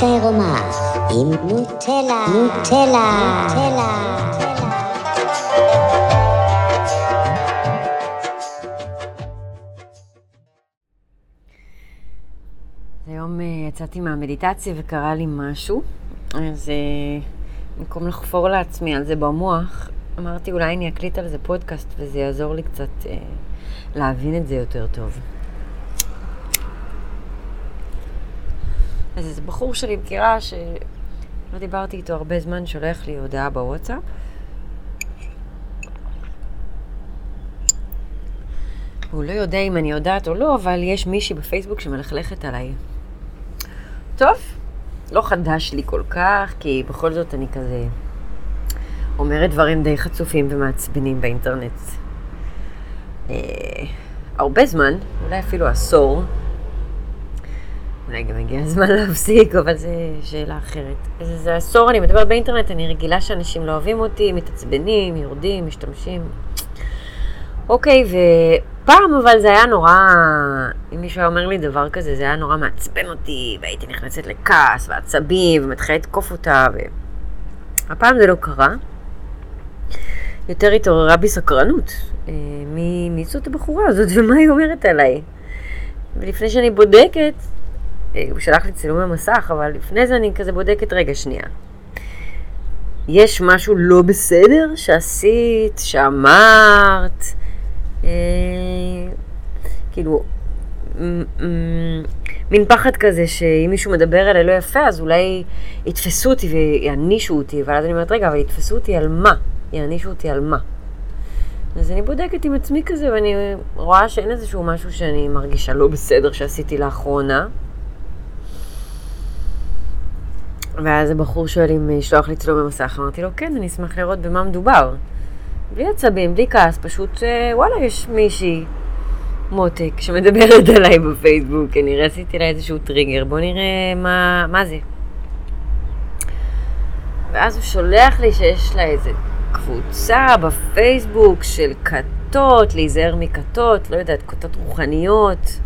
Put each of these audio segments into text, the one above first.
עירומה עם נוטלה, נוטלה, נוטלה. היום אה, יצאתי מהמדיטציה וקרה לי משהו, אז אה, במקום לחפור לעצמי על זה במוח, אמרתי אולי אני אקליט על זה פודקאסט וזה יעזור לי קצת אה, להבין את זה יותר טוב. אז איזה בחור שאני מכירה, שלא דיברתי איתו הרבה זמן, שולח לי הודעה בוואטסאפ. הוא לא יודע אם אני יודעת או לא, אבל יש מישהי בפייסבוק שמלכלכת עליי. טוב, לא חדש לי כל כך, כי בכל זאת אני כזה אומרת דברים די חצופים ומעצבנים באינטרנט. אה, הרבה זמן, אולי אפילו עשור. אולי גם הגיע הזמן להפסיק, אבל זו שאלה אחרת. זה, זה עשור, אני מדברת באינטרנט, אני רגילה שאנשים לא אוהבים אותי, מתעצבנים, יורדים, משתמשים. אוקיי, ופעם אבל זה היה נורא, אם מישהו היה אומר לי דבר כזה, זה היה נורא מעצבן אותי, והייתי נכנסת לכעס ועצבים, ומתחילה לתקוף אותה, והפעם זה לא קרה. יותר התעוררה בי סקרנות. אה, מי, זאת הבחורה הזאת ומה היא אומרת עליי? ולפני שאני בודקת, הוא שלח לי צילומי מסך, אבל לפני זה אני כזה בודקת רגע שנייה. יש משהו לא בסדר שעשית, שאמרת, אה, כאילו, מין פחד כזה שאם מישהו מדבר אליי לא יפה, אז אולי יתפסו אותי ויענישו אותי, ואז אני אומרת, רגע, אבל יתפסו אותי על מה? יענישו אותי על מה? אז אני בודקת עם עצמי כזה, ואני רואה שאין איזשהו משהו שאני מרגישה לא בסדר שעשיתי לאחרונה. ואז הבחור שואל אם ישלוח לי צילום במסך, אמרתי לו, כן, אני אשמח לראות במה מדובר. בלי עצבים, בלי כעס, פשוט, אה, וואלה, יש מישהי, מותק, שמדברת עליי בפייסבוק, כנראה עשיתי לה איזשהו טריגר, בוא נראה מה, מה זה. ואז הוא שולח לי שיש לה איזה קבוצה בפייסבוק של כתות, להיזהר מכתות, לא יודעת, כתות רוחניות.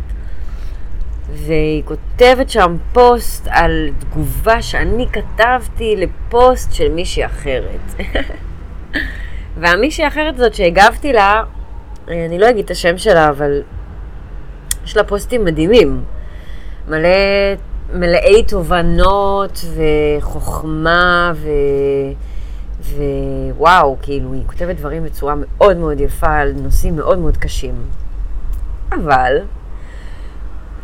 והיא כותבת שם פוסט על תגובה שאני כתבתי לפוסט של מישהי אחרת. והמישהי האחרת הזאת שהגבתי לה, אני לא אגיד את השם שלה, אבל יש לה פוסטים מדהימים. מלא, מלאי תובנות וחוכמה ו... ווואו, כאילו, היא כותבת דברים בצורה מאוד מאוד יפה על נושאים מאוד מאוד קשים. אבל,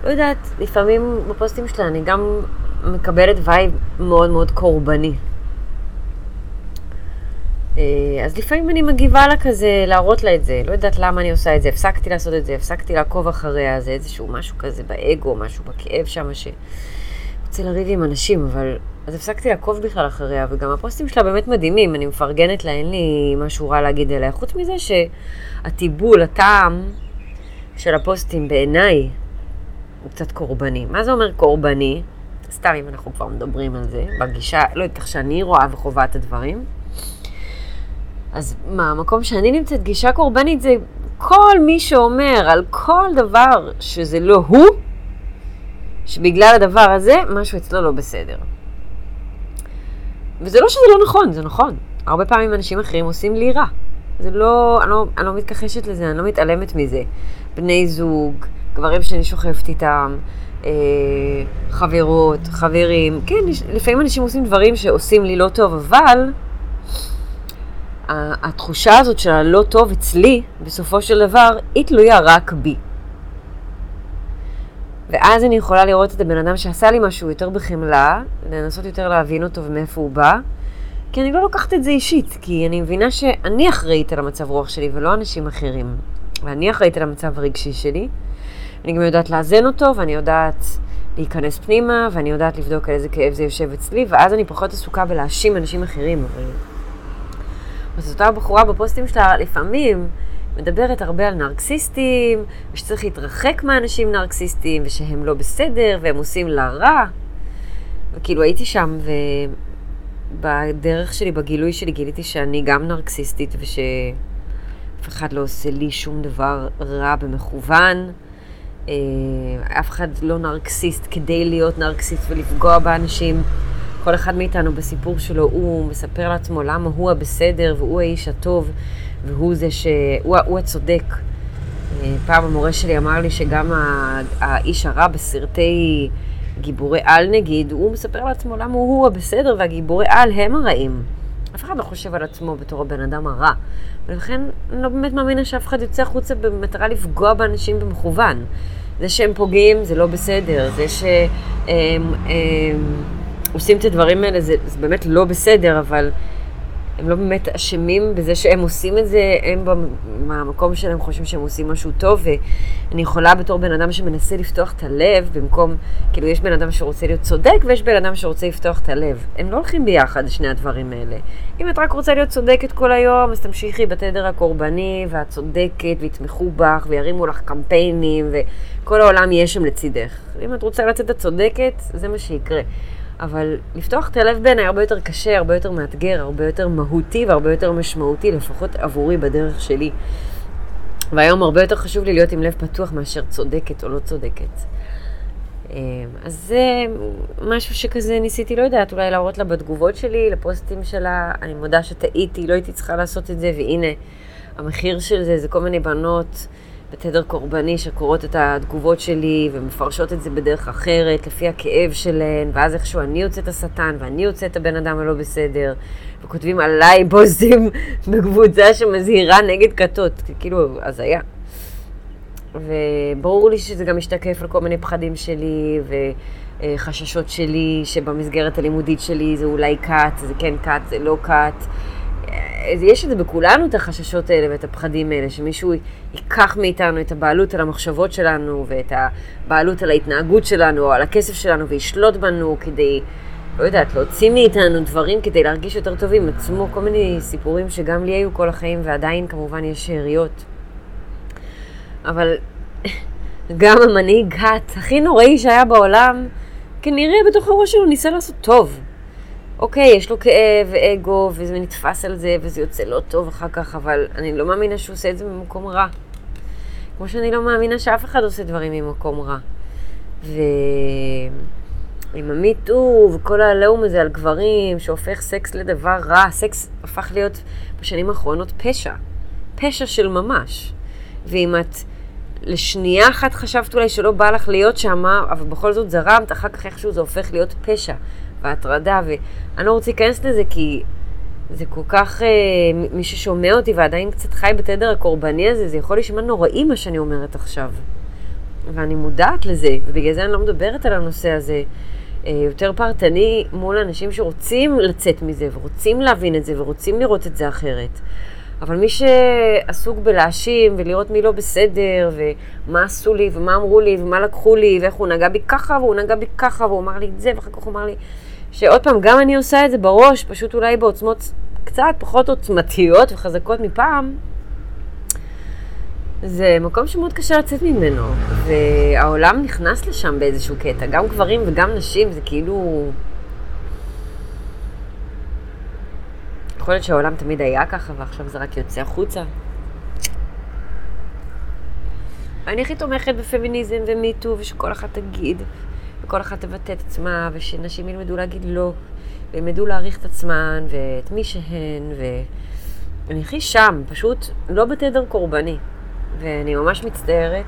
לא יודעת, לפעמים בפוסטים שלה אני גם מקבלת וייב מאוד מאוד קורבני. אה, אז לפעמים אני מגיבה לה כזה, להראות לה את זה. לא יודעת למה אני עושה את זה, הפסקתי לעשות את זה, הפסקתי לעקוב אחריה, זה איזשהו משהו כזה באגו, משהו בכאב שם, שרוצה לריב עם אנשים, אבל... אז הפסקתי לעקוב בכלל אחריה, וגם הפוסטים שלה באמת מדהימים, אני מפרגנת לה, אין לי משהו רע להגיד עליה. חוץ מזה שהטיבול, הטעם של הפוסטים בעיניי הוא קצת קורבני. מה זה אומר קורבני? סתם אם אנחנו כבר מדברים על זה, בגישה, לא יודעת איך שאני רואה וחווה את הדברים. אז מה, המקום שאני נמצאת, גישה קורבנית זה כל מי שאומר על כל דבר שזה לא הוא, שבגלל הדבר הזה, משהו אצלו לא בסדר. וזה לא שזה לא נכון, זה נכון. הרבה פעמים אנשים אחרים עושים לי רע. זה לא, אני לא, אני לא מתכחשת לזה, אני לא מתעלמת מזה. בני זוג, גברים שאני שוכבת איתם, אה, חברות, חברים, כן, לפעמים אנשים עושים דברים שעושים לי לא טוב, אבל התחושה הזאת של הלא טוב אצלי, בסופו של דבר, היא תלויה רק בי. ואז אני יכולה לראות את הבן אדם שעשה לי משהו יותר בחמלה, לנסות יותר להבין אותו ומאיפה הוא בא, כי אני לא לוקחת את זה אישית, כי אני מבינה שאני אחראית על המצב רוח שלי ולא אנשים אחרים. ואני אחראית על המצב הרגשי שלי. אני גם יודעת לאזן אותו, ואני יודעת להיכנס פנימה, ואני יודעת לבדוק על איזה כאב זה יושב אצלי, ואז אני פחות עסוקה בלהאשים אנשים אחרים. אבל... אז אותה בחורה בפוסטים שלה, לפעמים מדברת הרבה על נרקסיסטים, ושצריך להתרחק מאנשים נרקסיסטים, ושהם לא בסדר, והם עושים לה רע. וכאילו הייתי שם, ובדרך שלי, בגילוי שלי, גיליתי שאני גם נרקסיסטית, ושאף אחד לא עושה לי שום דבר רע במכוון. אה, אף אחד לא נרקסיסט כדי להיות נרקסיסט ולפגוע באנשים. כל אחד מאיתנו בסיפור שלו, הוא מספר לעצמו למה הוא הבסדר והוא האיש הטוב והוא זה ש... הוא, הוא הצודק. אה, פעם המורה שלי אמר לי שגם האיש הרע בסרטי גיבורי על נגיד, הוא מספר לעצמו למה הוא הבסדר והגיבורי על הם הרעים. אף אחד לא חושב על עצמו בתור הבן אדם הרע. ולכן אני לא באמת מאמינה שאף אחד יוצא החוצה במטרה לפגוע באנשים במכוון. זה שהם פוגעים זה לא בסדר, זה שהם הם, הם, עושים את הדברים האלה זה, זה באמת לא בסדר, אבל הם לא באמת אשמים בזה שהם עושים את זה, הם במקום שלהם חושבים שהם עושים משהו טוב, ואני יכולה בתור בן אדם שמנסה לפתוח את הלב, במקום, כאילו יש בן אדם שרוצה להיות צודק, ויש בן אדם שרוצה לפתוח את הלב. הם לא הולכים ביחד, שני הדברים האלה. אם את רק רוצה להיות צודקת כל היום, אז תמשיכי בתדר הקורבני, ואת צודקת, ויתמכו בך, וירימו לך קמפיינים, וכל העולם יהיה שם לצידך. אם את רוצה לצאת הצודקת, זה מה שיקרה. אבל לפתוח את הלב בעיניי הרבה יותר קשה, הרבה יותר מאתגר, הרבה יותר מהותי והרבה יותר משמעותי, לפחות עבורי בדרך שלי. והיום הרבה יותר חשוב לי להיות עם לב פתוח מאשר צודקת או לא צודקת. אמ, אז זה משהו שכזה ניסיתי, לא יודעת, אולי להראות לה בתגובות שלי, לפוסטים שלה. אני מודה שטעיתי, לא הייתי צריכה לעשות את זה, והנה, המחיר של זה זה כל מיני בנות בתדר קורבני שקוראות את התגובות שלי ומפרשות את זה בדרך אחרת, לפי הכאב שלהן, ואז איכשהו אני יוצאת השטן ואני יוצאת הבן אדם הלא בסדר, וכותבים עליי בוסים בקבוצה שמזהירה נגד כתות, כאילו, הזיה. וברור לי שזה גם משתקף על כל מיני פחדים שלי וחששות שלי, שבמסגרת הלימודית שלי זה אולי כת, זה כן כת, זה לא כת. יש את זה בכולנו, את החששות האלה ואת הפחדים האלה, שמישהו ייקח מאיתנו את הבעלות על המחשבות שלנו ואת הבעלות על ההתנהגות שלנו או על הכסף שלנו וישלוט בנו כדי, לא יודעת, להוציא מאיתנו דברים כדי להרגיש יותר טובים. עצמו כל מיני סיפורים שגם לי היו כל החיים ועדיין כמובן יש שאריות. אבל גם המנהיג הכי נוראי שהיה בעולם, כנראה בתוך הראש שלו ניסה לעשות טוב. אוקיי, יש לו כאב ואגו, וזה נתפס על זה, וזה יוצא לא טוב אחר כך, אבל אני לא מאמינה שהוא עושה את זה ממקום רע. כמו שאני לא מאמינה שאף אחד עושה דברים ממקום רע. ועם המיטו וכל העליהום הזה על גברים, שהופך סקס לדבר רע, סקס הפך להיות בשנים האחרונות פשע. פשע של ממש. ואם את לשנייה אחת חשבת אולי שלא בא לך להיות שם, אבל בכל זאת זרמת, אחר כך איכשהו זה הופך להיות פשע. והטרדה, ואני לא רוצה להיכנס לזה כי זה כל כך, אה, מי ששומע אותי ועדיין קצת חי בתדר הקורבני הזה, זה יכול להישמע נוראי מה שאני אומרת עכשיו. ואני מודעת לזה, ובגלל זה אני לא מדברת על הנושא הזה אה, יותר פרטני מול אנשים שרוצים לצאת מזה, ורוצים להבין את זה, ורוצים לראות את זה אחרת. אבל מי שעסוק בלהאשים ולראות מי לא בסדר, ומה עשו לי, ומה אמרו לי, ומה לקחו לי, ואיך הוא נגע בי ככה, והוא נגע בי ככה, והוא אמר לי את זה, ואחר כך הוא אמר לי... שעוד פעם, גם אני עושה את זה בראש, פשוט אולי בעוצמות קצת פחות עוצמתיות וחזקות מפעם, זה מקום שמאוד קשה לצאת ממנו, והעולם נכנס לשם באיזשהו קטע, גם גברים וגם נשים, זה כאילו... יכול להיות שהעולם תמיד היה ככה, ועכשיו זה רק יוצא החוצה. אני הכי תומכת בפמיניזם ומיטו, ושכל אחת תגיד, וכל אחת תבטא את עצמה, ושנשים ילמדו להגיד לא, וילמדו להעריך את עצמן, ואת מי שהן, ואני הכי שם, פשוט לא בתדר קורבני. ואני ממש מצטערת.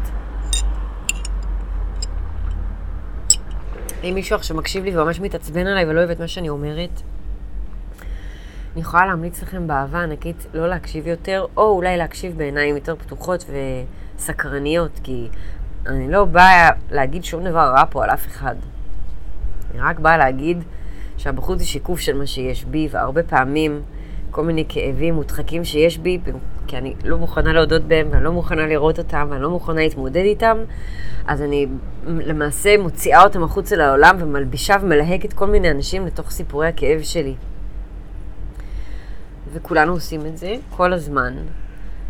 אם מישהו עכשיו מקשיב לי וממש מתעצבן עליי ולא אוהב את מה שאני אומרת, אני יכולה להמליץ לכם באהבה ענקית לא להקשיב יותר, או אולי להקשיב בעיניים יותר פתוחות וסקרניות, כי אני לא באה להגיד שום דבר רע פה על אף אחד. אני רק באה להגיד שהבחוץ זה שיקוף של מה שיש בי, והרבה פעמים כל מיני כאבים מודחקים שיש בי, כי אני לא מוכנה להודות בהם, ואני לא מוכנה לראות אותם, ואני לא מוכנה להתמודד איתם, אז אני למעשה מוציאה אותם החוצה לעולם ומלבישה ומלהקת כל מיני אנשים לתוך סיפורי הכאב שלי. וכולנו עושים את זה כל הזמן.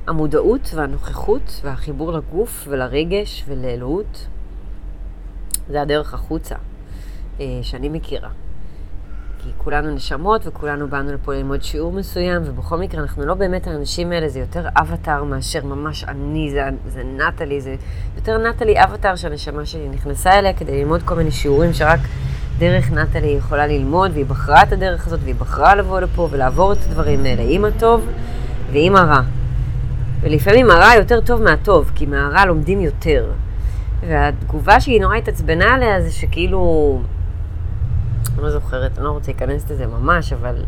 המודעות והנוכחות והחיבור לגוף ולרגש ולאלוהות, זה הדרך החוצה אה, שאני מכירה. כי כולנו נשמות וכולנו באנו לפה ללמוד שיעור מסוים, ובכל מקרה אנחנו לא באמת האנשים האלה, זה יותר אבטאר מאשר ממש אני, זה, זה נטלי, זה יותר נטלי אבטאר שהנשמה שלי נכנסה אליה כדי ללמוד כל מיני שיעורים שרק דרך נטלי יכולה ללמוד, והיא בחרה את הדרך הזאת, והיא בחרה לבוא לפה ולעבור את הדברים האלה עם הטוב ועם הרע. ולפעמים הרע יותר טוב מהטוב, כי מהרע לומדים יותר. והתגובה שהיא נורא התעצבנה עליה זה שכאילו... אני לא זוכרת, אני לא רוצה להיכנס לזה ממש, אבל...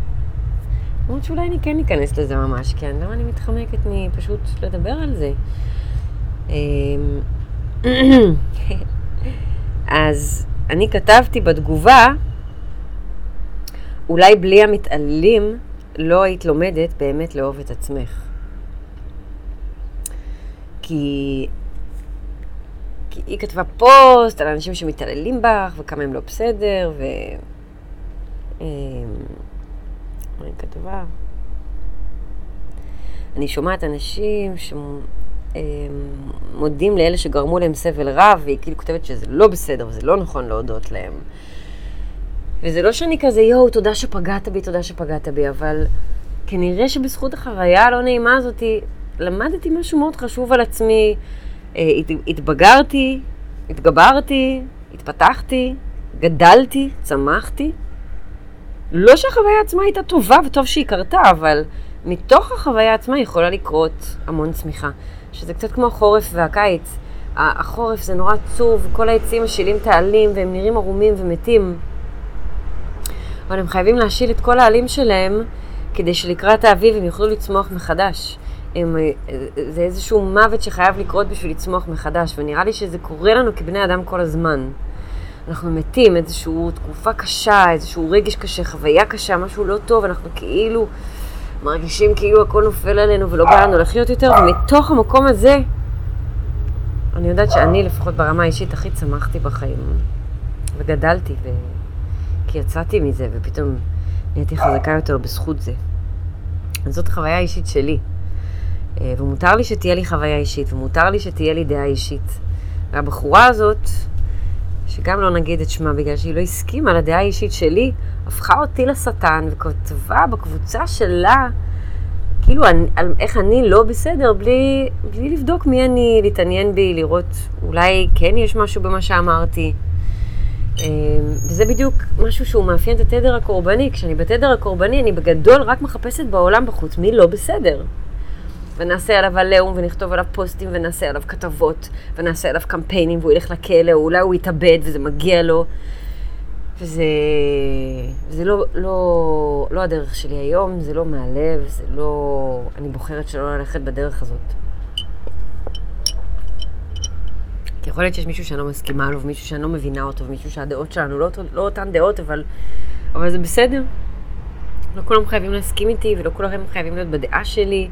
למרות שאולי אני כן אכנס לזה ממש, כן, למה אני מתחמקת מפשוט לדבר על זה? אמ, אז אני כתבתי בתגובה, אולי בלי המתעללים לא היית לומדת באמת לאהוב את עצמך. כי כי היא כתבה פוסט על אנשים שמתעללים בך, וכמה הם לא בסדר, ו... אמ, מה היא כתבה? אני שומעת אנשים שמודים לאלה שגרמו להם סבל רב, והיא כאילו כותבת שזה לא בסדר וזה לא נכון להודות להם. וזה לא שאני כזה, יואו, תודה שפגעת בי, תודה שפגעת בי, אבל כנראה שבזכות החוויה הלא נעימה הזאתי, למדתי משהו מאוד חשוב על עצמי, אה, התבגרתי, התגברתי, התפתחתי, גדלתי, צמחתי. לא שהחוויה עצמה הייתה טובה וטוב שהיא קרתה, אבל מתוך החוויה עצמה יכולה לקרות המון צמיחה. שזה קצת כמו החורף והקיץ. החורף זה נורא עצוב, כל העצים משילים את העלים והם נראים ערומים ומתים. אבל הם חייבים להשיל את כל העלים שלהם כדי שלקראת האביב הם יוכלו לצמוח מחדש. הם, זה איזשהו מוות שחייב לקרות בשביל לצמוח מחדש, ונראה לי שזה קורה לנו כבני אדם כל הזמן. אנחנו מתים, איזושהי תקופה קשה, איזשהו רגש קשה, חוויה קשה, משהו לא טוב, אנחנו כאילו מרגישים כאילו הכל נופל עלינו ולא בא לנו לחיות יותר, ומתוך המקום הזה, אני יודעת שאני, לפחות ברמה האישית, הכי צמחתי בחיים, וגדלתי, ו... כי יצאתי מזה, ופתאום נהייתי חזקה יותר בזכות זה. אז זאת חוויה אישית שלי. אה, ומותר לי שתהיה לי חוויה אישית, ומותר לי שתהיה לי דעה אישית. והבחורה הזאת, שגם לא נגיד את שמה בגלל שהיא לא הסכימה לדעה האישית שלי, הפכה אותי לשטן וכתבה בקבוצה שלה, כאילו, על איך אני לא בסדר, בלי, בלי לבדוק מי אני, להתעניין בי, לראות אולי כן יש משהו במה שאמרתי. אה, וזה בדיוק משהו שהוא מאפיין את התדר הקורבני. כשאני בתדר הקורבני, אני בגדול רק מחפשת בעולם בחוץ מי לא בסדר. ונעשה עליו עליהום, ונכתוב עליו פוסטים, ונעשה עליו כתבות, ונעשה עליו קמפיינים, והוא ילך לכלא, או אולי הוא יתאבד, וזה מגיע לו. וזה, וזה לא, לא, לא הדרך שלי היום, זה לא מהלב, זה לא... אני בוחרת שלא ללכת בדרך הזאת. כי יכול להיות שיש מישהו שאני לא מסכימה לו, ומישהו שאני לא מבינה אותו, ומישהו שהדעות שלנו לא, לא אותן דעות, אבל, אבל זה בסדר. לא כולם חייבים להסכים איתי, ולא כולם חייבים להיות בדעה שלי.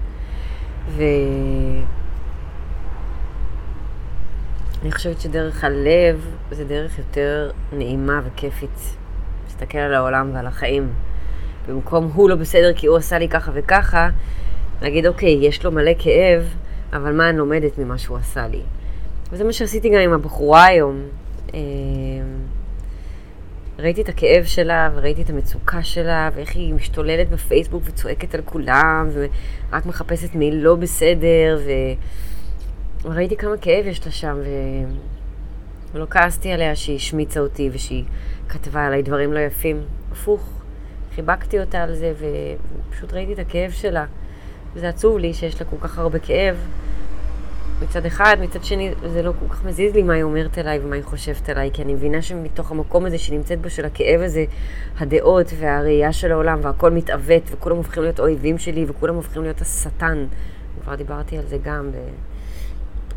ואני חושבת שדרך הלב זה דרך יותר נעימה וכיפית. להסתכל על העולם ועל החיים. במקום הוא לא בסדר כי הוא עשה לי ככה וככה, להגיד, אוקיי, יש לו מלא כאב, אבל מה אני לומדת ממה שהוא עשה לי? וזה מה שעשיתי גם עם הבחורה היום. ראיתי את הכאב שלה, וראיתי את המצוקה שלה, ואיך היא משתוללת בפייסבוק וצועקת על כולם, ורק מחפשת מי לא בסדר, ו... וראיתי כמה כאב יש לה שם, ו... ולא כעסתי עליה שהיא השמיצה אותי ושהיא כתבה עליי דברים לא יפים. הפוך, חיבקתי אותה על זה, ופשוט ראיתי את הכאב שלה. וזה עצוב לי שיש לה כל כך הרבה כאב, מצד אחד, מצד שני, זה לא כל כך מזיז לי מה היא אומרת אליי ומה היא חושבת עליי, כי אני מבינה שמתוך המקום הזה שנמצאת בו של הכאב הזה, הדעות והראייה של העולם והכל מתעוות, וכולם הופכים להיות אויבים שלי, וכולם הופכים להיות השטן. כבר דיברתי על זה גם,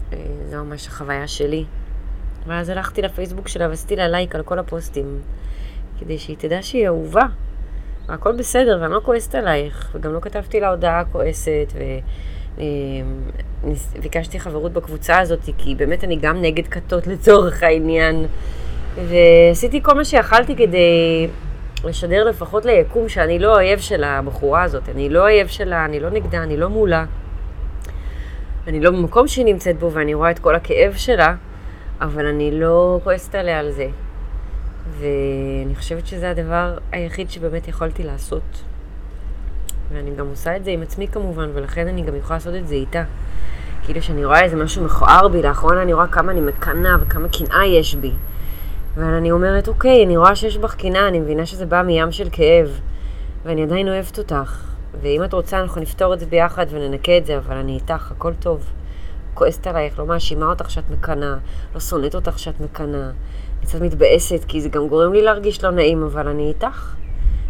וזו אה, ממש החוויה שלי. ואז הלכתי לפייסבוק שלה ועשיתי לה לייק על כל הפוסטים, כדי שהיא תדע שהיא אהובה. והכל בסדר, ואני לא כועסת עלייך, וגם לא כתבתי לה הודעה כועסת, ו... אמ, ביקשתי חברות בקבוצה הזאת, כי באמת אני גם נגד כתות לצורך העניין. ועשיתי כל מה שיכלתי כדי לשדר לפחות ליקום שאני לא אויב של הבחורה הזאת. אני לא אויב שלה, אני לא נגדה, אני לא מולה. אני לא במקום שהיא נמצאת בו ואני רואה את כל הכאב שלה, אבל אני לא כועסת עליה על זה. ואני חושבת שזה הדבר היחיד שבאמת יכולתי לעשות. ואני גם עושה את זה עם עצמי כמובן, ולכן אני גם יכולה לעשות את זה איתה. כאילו שאני רואה איזה משהו מכוער בי, לאחרונה אני רואה כמה אני מקנאה וכמה קנאה יש בי. אבל אני אומרת, אוקיי, אני רואה שיש בך קנאה, אני מבינה שזה בא מים של כאב, ואני עדיין אוהבת אותך. ואם את רוצה, אנחנו נפתור את זה ביחד וננקה את זה, אבל אני איתך, הכל טוב. כועסת עלייך, לא מאשימה אותך שאת מקנאה, לא שונאת אותך שאת מקנאה. אני קצת מתבאסת, כי זה גם גורם לי להרגיש לא נעים, אבל אני איתך.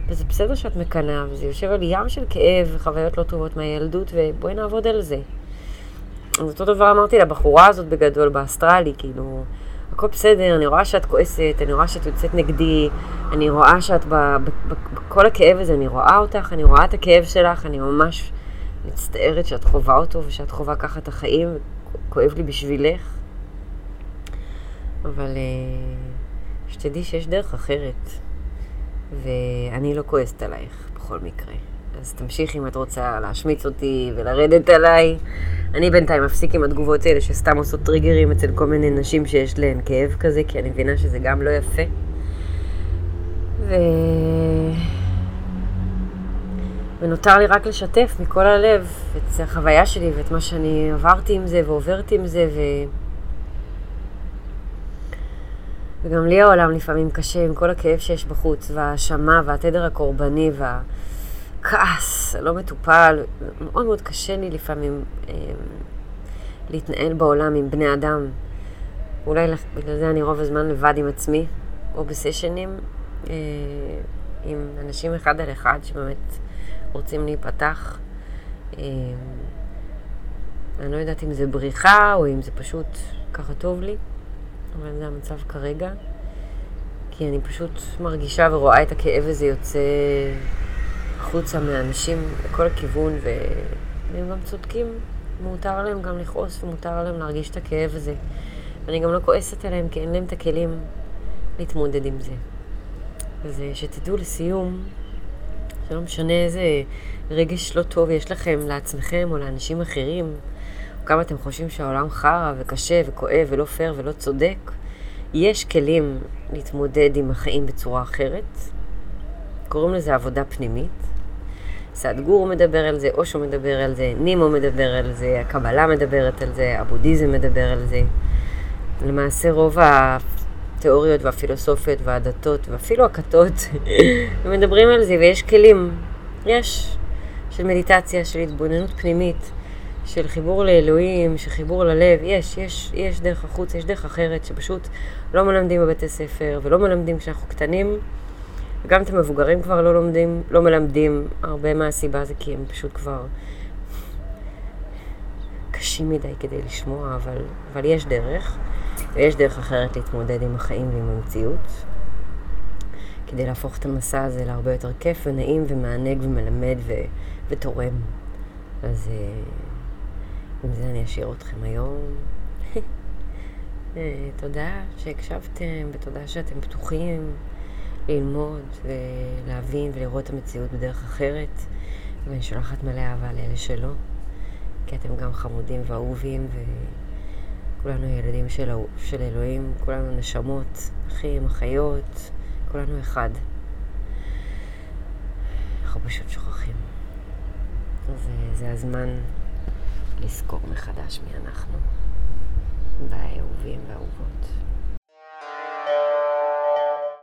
וזה בסדר שאת מקנאה, וזה יושב על ים של כאב וחוויות לא טובות מהילדות, ובואי נעבוד על זה. אז אותו דבר אמרתי לבחורה הזאת בגדול, באסטרלי, כאילו, הכל בסדר, אני רואה שאת כועסת, אני רואה שאת יוצאת נגדי, אני רואה שאת בכל הכאב הזה, אני רואה אותך, אני רואה את הכאב שלך, אני ממש מצטערת שאת חווה אותו ושאת חווה ככה את החיים, כואב לי בשבילך. אבל אה, שתדעי שיש דרך אחרת, ואני לא כועסת עלייך בכל מקרה. אז תמשיכי אם את רוצה להשמיץ אותי ולרדת עליי. אני בינתיים מפסיק עם התגובות האלה שסתם עושות טריגרים אצל כל מיני נשים שיש להן כאב כזה, כי אני מבינה שזה גם לא יפה. ו... ונותר לי רק לשתף מכל הלב את החוויה שלי ואת מה שאני עברתי עם זה ועוברת עם זה, ו... וגם לי העולם לפעמים קשה עם כל הכאב שיש בחוץ, וההאשמה והתדר הקורבני והכעס הלא מטופל. מאוד מאוד קשה לי לפעמים אה, להתנהל בעולם עם בני אדם. אולי בגלל זה אני רוב הזמן לבד עם עצמי, או בסשנים אה, עם אנשים אחד על אחד שבאמת רוצים להיפתח. אה, אני לא יודעת אם זה בריחה או אם זה פשוט ככה טוב לי. אבל זה המצב כרגע. כי אני פשוט מרגישה ורואה את הכאב הזה יוצא החוצה מהאנשים לכל הכיוון, והם גם צודקים. מותר להם גם לכעוס ומותר להם להרגיש את הכאב הזה. ואני גם לא כועסת עליהם כי אין להם את הכלים להתמודד עם זה. אז אה, שתדעו לסיום, שלא משנה איזה רגש לא טוב יש לכם לעצמכם או לאנשים אחרים, כמה אתם חושבים שהעולם חרא וקשה וכואב ולא פייר ולא צודק, יש כלים להתמודד עם החיים בצורה אחרת. קוראים לזה עבודה פנימית. סדגור מדבר על זה, אושו מדבר על זה, נימו מדבר על זה, הקבלה מדברת על זה, הבודהיזם מדבר על זה. למעשה רוב התיאוריות והפילוסופיות והדתות ואפילו הכתות מדברים על זה ויש כלים, יש, של מדיטציה, של התבוננות פנימית. של חיבור לאלוהים, של חיבור ללב, יש, יש, יש דרך החוץ, יש דרך אחרת שפשוט לא מלמדים בבתי ספר ולא מלמדים כשאנחנו קטנים. וגם את המבוגרים כבר לא לומדים, לא מלמדים. הרבה מהסיבה זה כי הם פשוט כבר קשים מדי כדי לשמוע, אבל, אבל יש דרך, ויש דרך אחרת להתמודד עם החיים ועם המציאות. כדי להפוך את המסע הזה להרבה יותר כיף ונעים ומענג ומלמד ו- ותורם. אז... עם זה אני אשאיר אתכם היום. אה, תודה שהקשבתם, ותודה שאתם פתוחים ללמוד ולהבין ולראות את המציאות בדרך אחרת. ואני שולחת מלא אהבה לאלה שלא, כי אתם גם חמודים ואהובים, וכולנו ילדים של, של אלוהים, כולנו נשמות, אחים, אחיות, כולנו אחד. אנחנו פשוט שוכחים. אז אה, זה הזמן לזכור מחדש מי אנחנו. ביי, אהובים ואהובות.